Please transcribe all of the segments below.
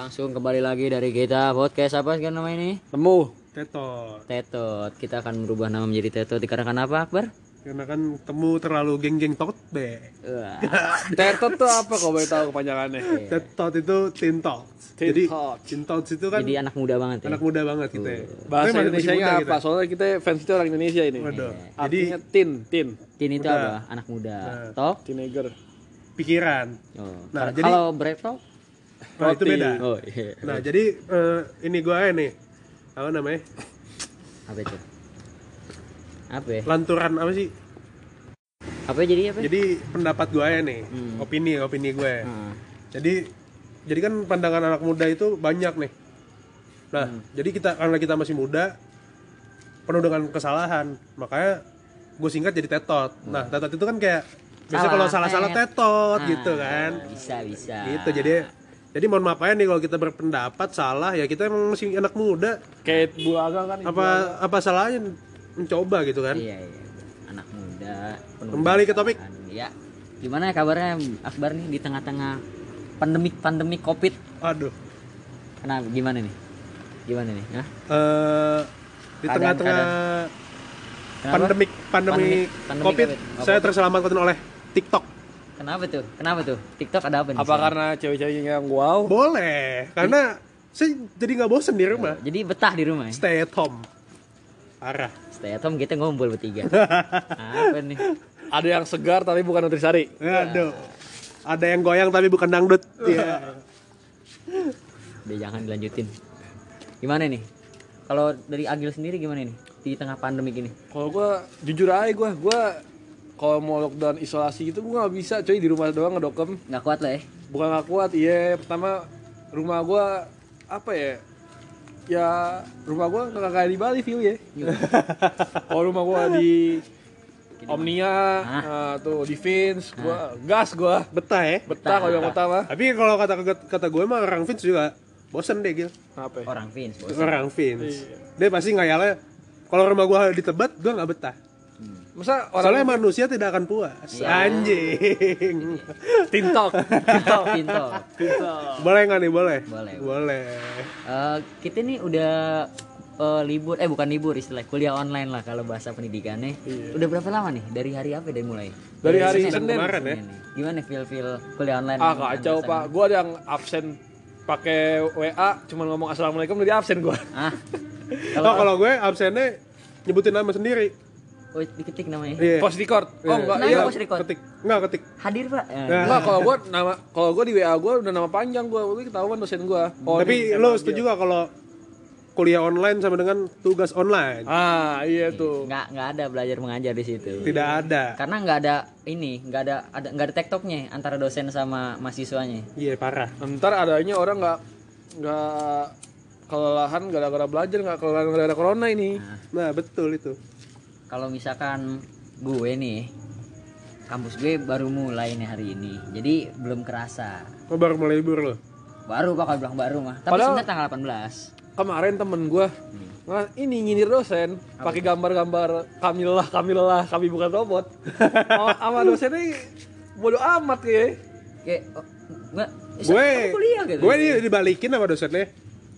Langsung kembali lagi dari kita podcast apa sekarang nama ini? Temu. Tetot. Tetot. Kita akan merubah nama menjadi Tetot dikarenakan apa, Akbar? Karena kan temu terlalu geng-geng tot be. Tetot tuh apa kau boleh tahu kepanjangannya? Tetot itu tin tots. Tin Jadi tots. tin tots itu kan Jadi anak muda banget ya. anak muda banget kita. ya. Bahasa Tapi masih- masih Indonesia muda apa? kita. Soalnya kita fans kita orang Indonesia ini. Waduh. Jadi Artinya tin, tin, Tin itu Muda. apa? Anak muda. Nah. Tok? teenager. pikiran. Oh. Nah, jadi- kalau Bretok? Nah, itu Roti. beda. Oh, iya. Nah, jadi eh, ini gue aja nih. Apa namanya? Apa itu? Apa ya? Lanturan apa sih? Apa jadi apa? Jadi pendapat gue aja nih. Hmm. Opini, opini gue. Heeh. Jadi jadi kan pandangan anak muda itu banyak nih. Nah, Hmm. jadi kita karena kita masih muda penuh dengan kesalahan, makanya gue singkat jadi tetot. Nah, tetot itu kan kayak biasa Hmm. Salah, kalau salah-salah tet. tetot Ah, gitu kan. Bisa, bisa. Gitu. Jadi jadi mohon maaf aja nih kalau kita berpendapat salah ya kita emang masih anak muda. Kayak bulaga kan. Apa apa salahnya mencoba gitu kan? Iya, iya. Anak muda. penuh Kembali ke topik. kesalahan. Ya. Gimana kabarnya Akbar nih di tengah-tengah pandemik pandemik Covid? Aduh. Kenapa? Gimana nih? Gimana nih? Hah? eh di tengah-tengah pandemik pandemi Pandemik- pandemik Covid, COVID. saya terselamatkan oleh TikTok. Kenapa tuh? Kenapa tuh? TikTok ada apa nih? Apa karena cewek-ceweknya yang wow? Boleh, karena saya jadi nggak bosen di rumah. Jadi betah di rumah ya? Stay at home. Parah. Stay at home kita ngumpul bertiga. apa nih? Ada yang segar tapi bukan nutrisari. Aduh. Ada yang goyang tapi bukan dangdut. Iya. Udah jangan dilanjutin. Gimana nih? Kalau dari Agil sendiri gimana nih? Di tengah pandemik ini? Kalau gua jujur aja gua, gua kalau mau lockdown isolasi gitu gua nggak bisa coy di rumah doang ngedokem. Nggak kuat lah ya? Bukan gak kuat, iya. Pertama rumah gua apa ya? Ya rumah gua nggak kayak di Bali view ya. Kalau rumah gua di Omnia, nah, tuh di Vince, gua gas gua. Betah ya. Betah kalau yang utama. Tapi kalau kata kata gue mah orang Vince juga bosen deh gitu. Apa ya? Orang Vince. Orang Vince. Dia pasti ngayalnya kalau rumah gua di Tebet, gua nggak betah. Masa orang Soalnya manusia tidak akan puas. Iya. Anjing. TikTok, Pinto. TikTok. boleh nggak nih? Boleh. Boleh. Boleh. Eh, kita nih udah eh, libur, eh bukan libur istilah kuliah online lah kalau bahasa pendidikannya. Udah berapa lama nih? Dari hari apa dari mulai? Dari hari Senin Senin. kemarin ya. Ini. Gimana feel feel kuliah online? Ah kacau pak, gua ada yang absen pakai WA, cuman ngomong assalamualaikum udah di absen gua. Ah, Kalau kalau gue absennya nyebutin nama sendiri. Oh diketik namanya. Iya. Post record. Oh enggak, Kenapa iya. post record? Ketik. Enggak ketik. Hadir pak. Eh, Nah. Enggak, kalau gua nama kalau gua di WA gua udah nama panjang gua, udah ketahuan dosen gua. Oh, Tapi lo setuju gak kalau kuliah online sama dengan tugas online? Ah, iya tuh. nggak nggak ada belajar mengajar di situ. Tidak ada. Karena nggak ada ini, nggak ada ada nggak ada tektoknya antara dosen sama mahasiswanya. Iya parah. Ntar adanya orang nggak nggak kelelahan gara-gara belajar nggak kelelahan gara-gara corona ini. Nah betul itu. Kalau misalkan gue nih, kampus gue baru mulai nih hari ini, jadi belum kerasa. Lo baru mulai libur lo. Baru bakal bilang baru mah. Tapi Padahal- sebenarnya tanggal 18. Kemarin temen gua Nah, ini nyindir dosen pakai gambar-gambar kamilah kamilah kami bukan robot. Oh, sama dosennya bodo amat ya. Kayak oh, nggak eh, Gue, gitu. gue di- dibalikin sama dosennya.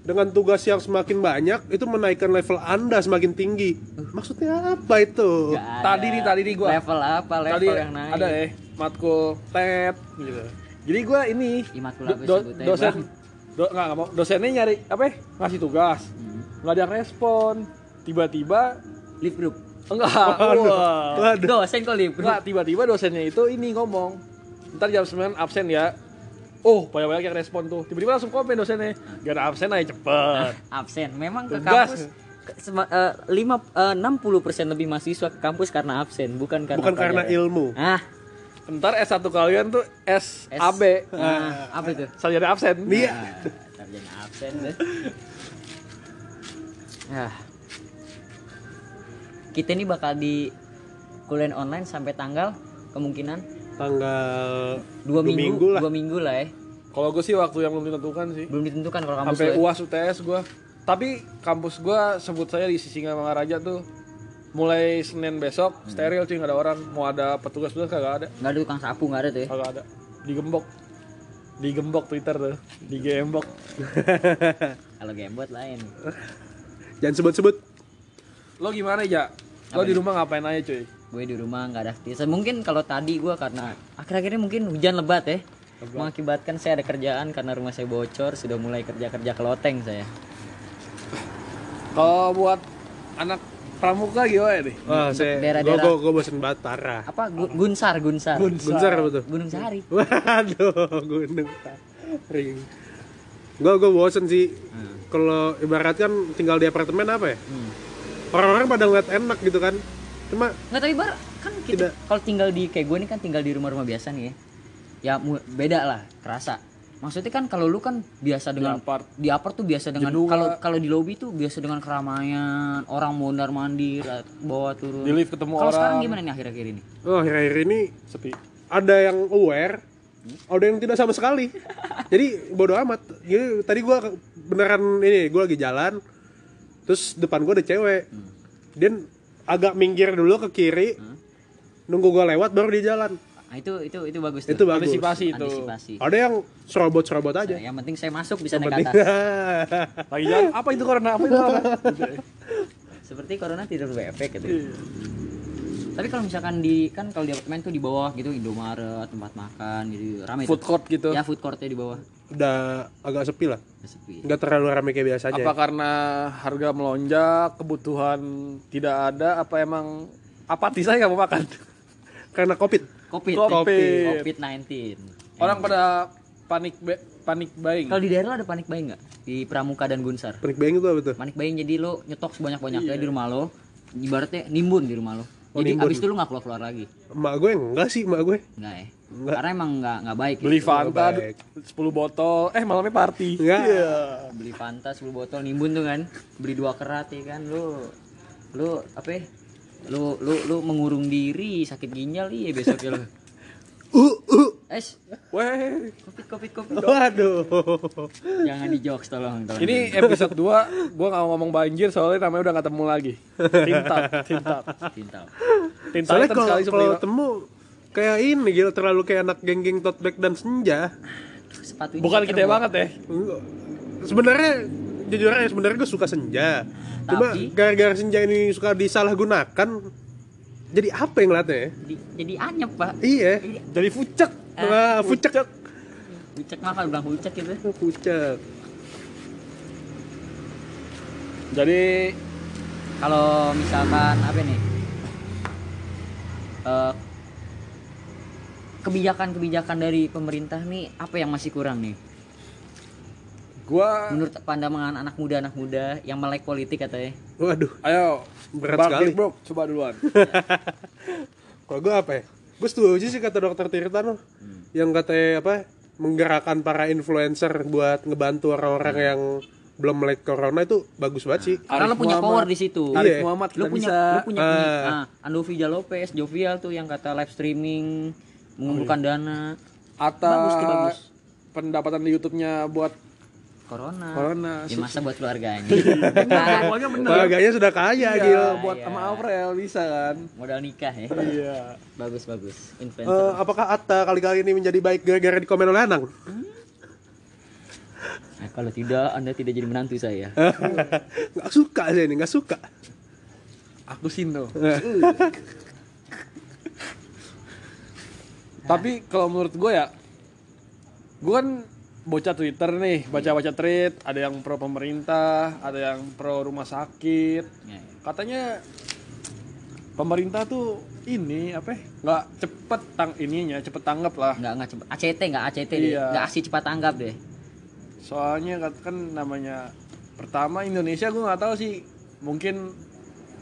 Dengan tugas yang semakin banyak, itu menaikkan level anda semakin tinggi. Maksudnya apa itu? Ada. Tadi nih, tadi nih gua. Level apa? Level Tadi yang naik. ada ya matkul tet gitu. Jadi gua ini Ih, matkul do- apa do- sebutnya, dosen Bang? do, nggak, nggak mau dosennya nyari apa ya? ngasih tugas Hmm. nggak ada yang respon tiba-tiba Live group. enggak Waduh. wah. Waduh. Dosen kok live group. enggak tiba-tiba dosennya itu ini ngomong ntar jam 9 absen ya oh banyak-banyak yang respon tuh tiba-tiba langsung komen dosennya gak ada absen aja cepet absen. Memang ke kampus eh, lima eh, 60% lebih mahasiswa ke kampus karena absen, bukan karena Bukan karena ilmu. Ah, ntar S1 kalian tuh SAB ah, apa itu? sarjana absen Iya. Ah, sarjana absen deh. Ah. Kita ini bakal di kuliah online sampai tanggal kemungkinan Tanggal dua, Dua minggu, minggu lah. dua minggu lah ya. kalau gue sih waktu yang belum ditentukan sih Belum ditentukan kalau kampus sampai ya. uas UTS gue tapi kampus gue sebut saya di Sisingamangaraja tuh mulai Senin besok steril cuy nggak ada Hmm. orang mau ada petugas petugas kagak ada Nggak ada tukang sapu, nggak ada tuh ya. kagak ada digembok Hmm. digembok Twitter tuh digembok Kalau gamebot lain. Jangan sebut-sebut. lo gimana ya lo di rumah ngapain aja cuy Gue di rumah nggak ada aktivitas. Mungkin kalau tadi gue karena akhir-akhir ini mungkin hujan lebat ya. Mengakibatkan saya ada kerjaan karena rumah saya bocor, sudah mulai kerja-kerja keloteng saya. kalau buat anak pramuka gimana nih Wah, saya daerah-daerah- gua, gua, gua bosen banget parah. Apa Gu- Gunsar, Gunsar. Gunsar apa tuh? Gunung Sahari. Waduh, gunung ring. Gua gua bosen sih. Kalau ibarat kan tinggal di apartemen apa ya? Hmm. Orang-orang pada ngeliat enak gitu kan. Cuma Nggak tapi bar kan kita Tidak. kalau tinggal di kayak gue nih kan tinggal di rumah-rumah biasa nih ya. Ya beda lah, kerasa. Maksudnya kan kalau lu kan biasa dengan apart. di apart tuh biasa dengan kalau kalau di lobby tuh biasa dengan keramaian, orang mondar mandir, bawa turun. di lift ketemu Kalau sekarang orang gimana nih akhir-akhir ini? oh akhir-akhir ini sepi ada yang aware, ada yang tidak sama sekali. Jadi bodo amat. Jadi tadi gua ke- beneran ini, gua lagi jalan, terus depan gua ada cewek. Dia agak minggir dulu ke kiri, nunggu gua lewat baru dia jalan. Nah, itu itu itu bagus tuh. Itu bagus. antisipasi itu Antisipasi. Ada yang serobot-serobot aja. Nah, yang penting saya masuk bisa naik ke Penting. atas. lagi jalan apa itu corona apa itu corona Seperti corona tidak berefek gitu. Tapi kalau misalkan di kan kalau di apartemen tuh di bawah gitu Indomaret, tempat makan gitu ramai food court gitu Ya food courtnya di bawah. Udah agak sepi lah. Sepi. Nggak terlalu ramai kayak biasanya. apa karena harga melonjak kebutuhan tidak ada apa emang apatis saya nggak mau makan Karena covid. Covid. Covid. Covid-19. orang pada panik panik buying Kalau di daerah lo ada panik buying nggak? Di Pramuka dan Gunsar. Panik buying itu apa tuh? Panik buying jadi lo nyetok sebanyak-banyaknya di rumah lo. Ibaratnya nimbun di rumah lo. Jadi nimbun. abis itu lo nggak keluar-keluar lagi. Emak gue enggak sih, emak gue. Enggak ya. Enggak. Karena emang nggak nggak baik. beli gitu. Fanta baik. 10 botol eh malamnya party Enggak. Iya. beli Fanta 10 botol nimbun tuh kan beli dua kerat ya kan lu lu apa ya? lu lu lu mengurung diri sakit ginjal iya besoknya lu uh. Es Weh, covid covid covid Waduh. jangan dijokes tolong tolong ini episode 2 gua nggak mau ngomong banjir soalnya namanya udah nggak temu lagi. Tintat, tintat. tintal Tintat Soalnya kalau sekali kalau temu kayak ini gitu terlalu kayak anak geng-geng tote bag dan senja. sepatu Bukan kita banget ya. Sebenarnya jujur aja sebenarnya gue suka senja. Cuma Tapi- gara-gara senja ini suka disalahgunakan jadi apa yang ngeliatnya ya? jadi, jadi anyep pak Iya. Jadi fucek. Wah, pucek. pucek mah kalau bilang pucek gitu Pucek. Jadi kalau misalkan apa nih Eh, kebijakan-kebijakan dari pemerintah nih apa yang masih kurang nih gua menurut pandangan anak muda anak muda yang melek politik katanya Waduh. ayo Berat Bang sekali. Bro, coba duluan. Kalau gue apa ya? Gue setuju sih kata dokter Tirtano yang katanya apa? Menggerakkan para influencer buat ngebantu orang-orang yang belum melek corona itu bagus banget sih. Karena lo punya Muhammad. power di situ. Arif Iya. Muhammad Lu kita punya bisa. lu punya Ah. ah, Andovija Lopez, Jovial tuh yang kata live streaming mengumpulkan dana Atau Bagus tuh, bagus. pendapatan di YouTube-nya buat corona. Corona. Ya masa buat keluarganya. Bener. Keluarganya sudah kaya Iya, gil. buat Iya. sama Aurel bisa kan. Modal nikah ya. Iya. Bagus bagus. Eh, Influencer. apakah Atta kali-kali ini menjadi baik gara-gara dikomen oleh Anang? Nah, kalau tidak Anda tidak jadi menantu saya. nggak suka saya ini, nggak suka. Aku Sino. Tapi kalau menurut gue ya, gue kan bocah Twitter nih, baca-baca tweet, ada yang pro pemerintah, ada yang pro rumah sakit. Ya, ya. Katanya pemerintah tuh ini apa? ya, nggak cepet tang ininya, cepet tanggap lah. Nggak nggak cepat. ACT nggak ACT deh. Iya. Nggak asli cepat tanggap deh. Soalnya kan namanya pertama Indonesia gue nggak tahu sih, mungkin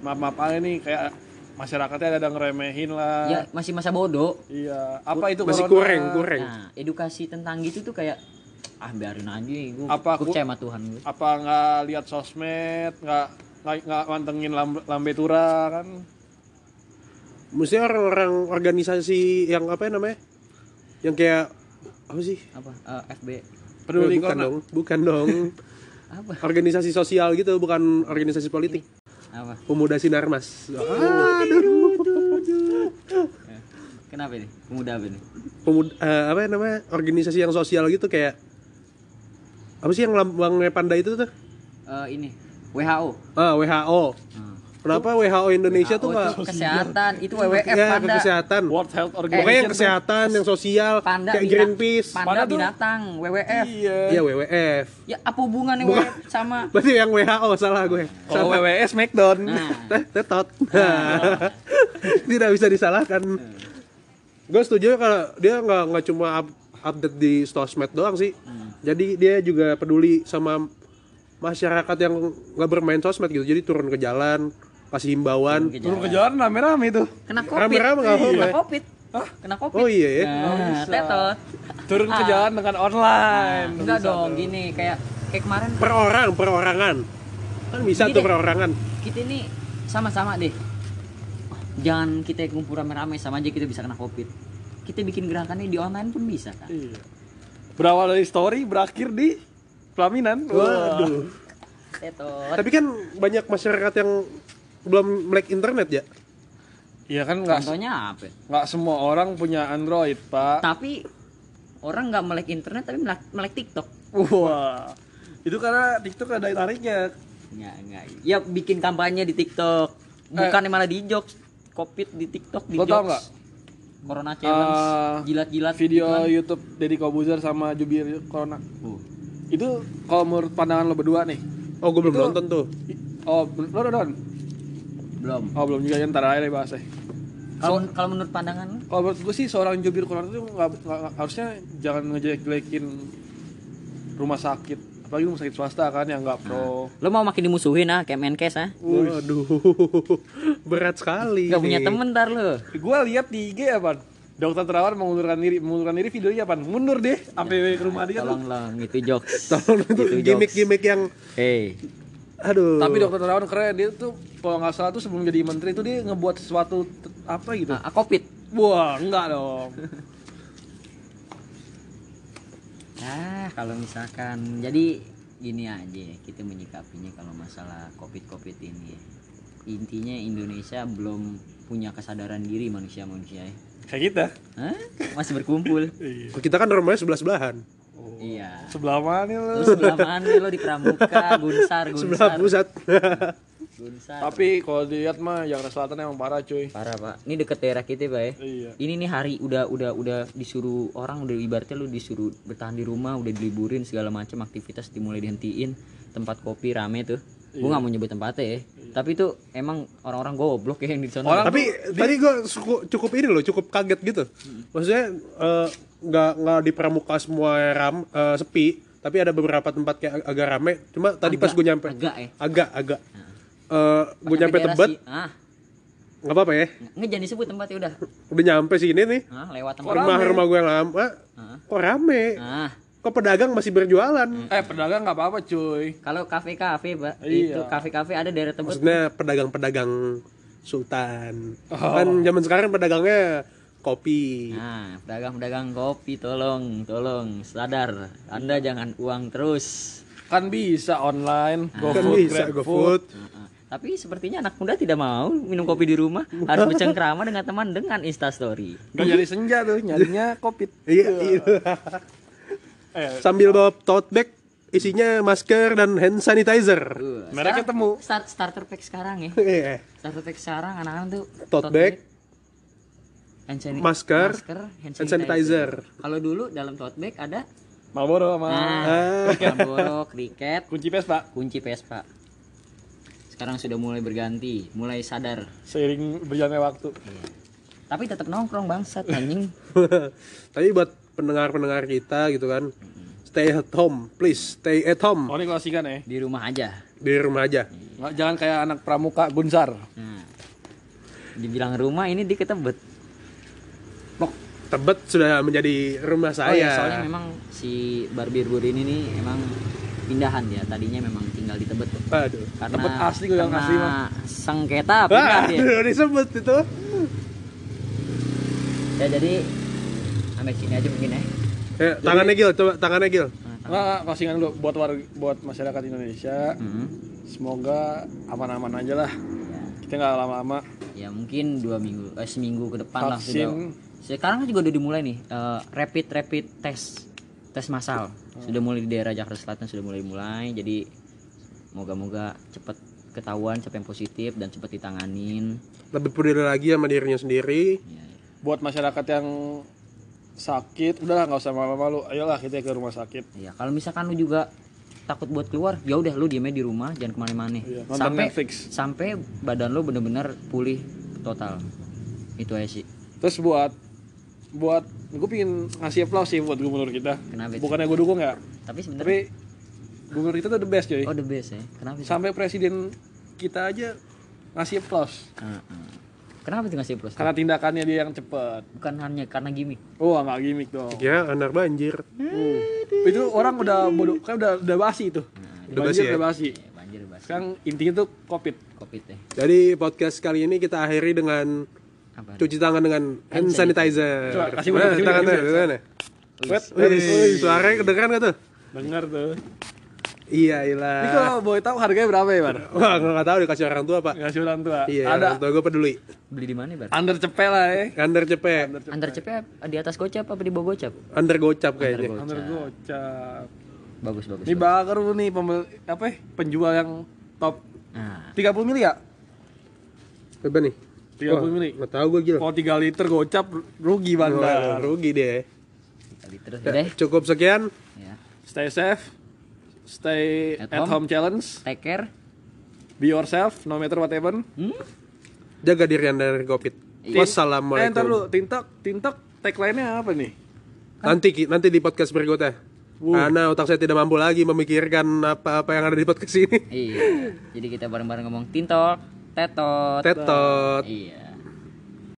maaf maaf aja nih kayak masyarakatnya ada yang ngeremehin lah. Ya masih masa bodoh. Iya, apa itu Masih corona? kurang, kurang. Nah, edukasi tentang gitu tuh kayak ah biarin aja gue Apa gue aku- percaya sama Tuhan gue. Apa nggak lihat sosmed, nggak nggak nggak mantengin lambe, lambe tura kan? Mesti orang-orang organisasi yang apa ya namanya? Yang kayak apa sih? Apa? Eh, FB Peduli bukan corona. dong, bukan dong. apa? organisasi sosial gitu, bukan organisasi politik. Apa? Pemuda Sinarmas. Aduh. Kenapa nih? Pemuda apa nih? pemuda eh, apa namanya organisasi yang sosial gitu kayak apa sih yang lambangnya panda itu tuh Eh, ini WHO. ah WHO Hmm. kenapa WHO Indonesia tuh WHO nggak itu kesehatan, itu WWF ya panda. kesehatan World Health pokoknya Organization yang kesehatan yang sosial Panda kayak Greenpeace Panda, Panda tuh- binatang, WWF. Iya. iya WWF Ya apa hubungannya Bukan. WWF sama berarti yang WHO salah gue Kalau WWS Smackdown. Nah, tetot. Tidak bisa disalahkan. Gue setuju kalau dia nggak nggak cuma up- update di sosmed doang sih. Jadi dia juga peduli sama masyarakat yang nggak bermain sosmed gitu. Jadi turun ke jalan, kasih himbauan. Turun ke jalan rame-rame tuh. kena covid. Rame-rame nggak apa-apa Kena covid. Kena covid. Oh iya ya. Nah, tetot. Turun ke jalan dengan online. Enggak dong, gini kayak kayak kemarin Per orang, perorangan. Kan bisa Gini tuh deh. perorangan. kita ini sama-sama deh. Jangan kita kumpul rame-rame sama aja kita bisa kena covid. Kita bikin gerakannya di online pun bisa kan. Iya. Berawal dari story berakhir di pelaminan. Waduh. Tetot. Tapi kan banyak masyarakat yang belum melek internet ya. Iya kan nggak Contohnya apa? nggak semua orang punya Android pak. Tapi orang nggak melek internet tapi melek, melek TikTok. Wah. Itu karena TikTok ada tariknya. Enggak, enggak. Ya bikin kampanye di TikTok. Bukan malah di jokes. Covid di TikTok di Lo jokes. tau nggak? Corona challenge, Eh, jilat-jilat Video gitu kan. YouTube Deddy Kobuzer sama Jubir Corona. Uh, Itu kalau menurut pandangan lo berdua nih. Oh, gue belum Itu- nonton tuh. Oh, lo udah nonton? belum. Oh, belum juga ya, ntar aja deh bahasnya. Kalau kalau menurut pandangan lu? Kalau menurut gue sih seorang jubir corona itu nggak nggak- harusnya jangan ngejelek-jelekin rumah sakit, apalagi rumah sakit swasta kan yang nggak pro. Lo mau makin dimusuhin ah, kayak Menkes ah. Waduh. Berat sekali. Gak punya temen ntar lo. Gue lihat di IG apa? Dokter Terawan mengundurkan diri, mengundurkan diri videonya apa? Mundur deh sampai ke rumah dia. Tolong lah, itu jokes. Tolong itu Itu jokes. gimmick-gimmick yang Hey, aduh. Tapi dokter Terawan keren dia tuh kalau nggak salah tuh sebelum jadi menteri tuh dia ngebuat sesuatu apa gitu. nah, Covid. Wah, enggak dong. Ah, kalau misalkan jadi gini aja kita menyikapinya kalau masalah covid-covid ini. Intinya Indonesia belum punya kesadaran diri manusia-manusia. ya. Kayak kita. Hah? Masih berkumpul. kita kan rumahnya sebelah-sebelahan. iya. Sebelah mana Lu lo? sebelah mana lo di Pramuka, Gunsar, Sebelah Gunsar. pusat. Gunsar. Tapi kalau dilihat mah Jakarta Selatan emang parah cuy. Parah, Pak. Ini deket daerah kita, Pak ya. Iya. Ini nih hari udah udah udah disuruh orang udah ibaratnya lu disuruh bertahan di rumah, udah diliburin segala macam aktivitas dimulai dihentiin. Tempat kopi rame tuh. Gua nggak mau nyebut tempatnya ya. Tapi itu emang orang-orang goblok ya yang di sana. Orang- Tapi tadi gue cukup ini loh, cukup kaget gitu. Maksudnya eh, nggak nggak di pramuka semua ram eh, sepi, tapi ada beberapa tempat kayak ag- agak rame. Cuma tadi pas gue nyampe agak ya. agak agak Eh Pas gue nyampe tebet, Ah, nggak apa-apa ya. nggak jangan disebut tempatnya udah. Udah nyampe sini nih. Ah, lewat tempat. Rumah rumah gue yang lama, Ah. kok rame? Ah, Kok pedagang masih berjualan? Eh, pedagang nggak apa-apa cuy. kalau kafe-kafe, Pak, Iya. itu kafe-kafe ada daerah Tebet. Maksudnya pedagang-pedagang sultan. Kan zaman sekarang pedagangnya kopi. Nah, pedagang-pedagang kopi tolong, tolong sadar. Anda jangan uang terus. Kan bisa online, Kan GoFood, bisa GoFood. Tapi sepertinya anak muda tidak mau minum kopi di rumah, harus bercengkrama dengan teman dengan Instastory. Gak nyari senja tuh, nyarinya covid. Iya, iya. Eh, Sambil bawa tote bag isinya masker dan hand sanitizer. Uh, Mereknya sekarang temu. Start, starter pack sekarang ya. Iya. Starter pack sekarang anak-anak tuh Tote bag, hand sani- masker, hand hand sanitizer. Kalau dulu dalam tote bag ada Marlboro sama nah, Marlboro, kriket, kunci Vespa. kunci Vespa. Sekarang sudah mulai berganti, mulai sadar. Seiring berjalannya waktu. Tapi tetap nongkrong bangsat anjing. Tapi buat pendengar-pendengar kita gitu kan, stay at home, please stay at home Oh ini klasikan ya. Di rumah aja. di rumah aja. Nggak, jangan kayak anak pramuka Gunsar. Nah, dibilang rumah ini di Ketebet. Tebet sudah menjadi rumah Oh iya, saya. soalnya memang si Barbir Bur ini nih emang pindahan ya. Tadinya memang tinggal di Tebet tuh. Aduh. Karena Tebet asli gue yang karena asli, mah. Sengketa pindah Ah, dia. disebut itu. Ya jadi sampai sini aja mungkin ya. Eh, tangannya Gil, coba tangannya Gil. Nah, klasingan dulu buat warga, buat masyarakat Indonesia. hmm. Semoga aman-aman aja lah. ya, Kita nggak lama-lama ya mungkin dua minggu, eh, seminggu ke depan lah sudah vaksin sekarang kan juga udah dimulai nih eh, rapid rapid test tes massal sudah mulai di daerah Jakarta Selatan sudah mulai mulai jadi moga-moga cepat ketahuan siapa yang positif dan cepat ditanganin lebih peduli lagi sama dirinya sendiri Ya, ya. buat masyarakat yang sakit udah nggak usah malu-malu ayolah kita ke rumah sakit Iya, kalau misalkan lu juga takut buat keluar, ya udah lu diamnya di rumah, jangan ke mana-mana. Iya, sampai Netflix. sampai badan lu bener-bener pulih total. Itu aja sih. terus buat buat gue pingin ngasih aplaus sih buat gubernur kita Kenapa itu? bukannya gue dukung ya Tapi sebenarnya tapi gubernur kita tuh the best coy oh the best ya. Kenapa sih? sampai presiden kita aja ngasih aplaus Ah, ah. Kenapa tuh ngasih plus? karena tindakannya dia yang cepat Bukan hanya karena gimmick. oh nggak gimmick dong ya anak banjir Uh, itu orang udah bodoh kan udah udah basi itu Udah Banjir basi ya? udah basi Ya, banjir bas. sekarang intinya tuh covid Covid ya. jadi podcast kali ini kita akhiri dengan Apa? cuci tangan dengan hand sanitizer Coba, kasih Mana gua, kasih gua, tangan kasih tuh, gua. mana? wet Wih, suaranya kedengeran gak tuh? dengar tuh Iya, ini ilah. kalau boleh tahu harganya berapa ya bar Wah, nggak tahu dikasih orang tua pak. nggak orang tua Iya, ada orang tua gue peduli. Beli di mana, Bar? under cepet lah ya Under cepet, Antar cepet di atas gocap apa di bawah gocap? under gocap kayaknya. Under under gocap Bagus, bagus. ini baru nih pembel apa ya, penjual yang top Nah, 30 mili ya Berapa nih? 30 mili Nggak tahu gue gila. kalau 3 liter gocap rugi Wah, bandar rugi deh. Ya, deh. Cukup sekian. Ya. stay safe stay At at, home. home. challenge Take care. be yourself no matter what happen Hmm? Jaga diri anda dari covid. eh ntar Wassalamualaikum. lu tintok tintok tagline-nya apa nih Nanti nanti di podcast berikutnya. Karena otak saya tidak mampu lagi memikirkan apa-apa yang ada di podcast ini. Iya. Jadi kita bareng-bareng ngomong tintok, tetot. Tetot. Iya.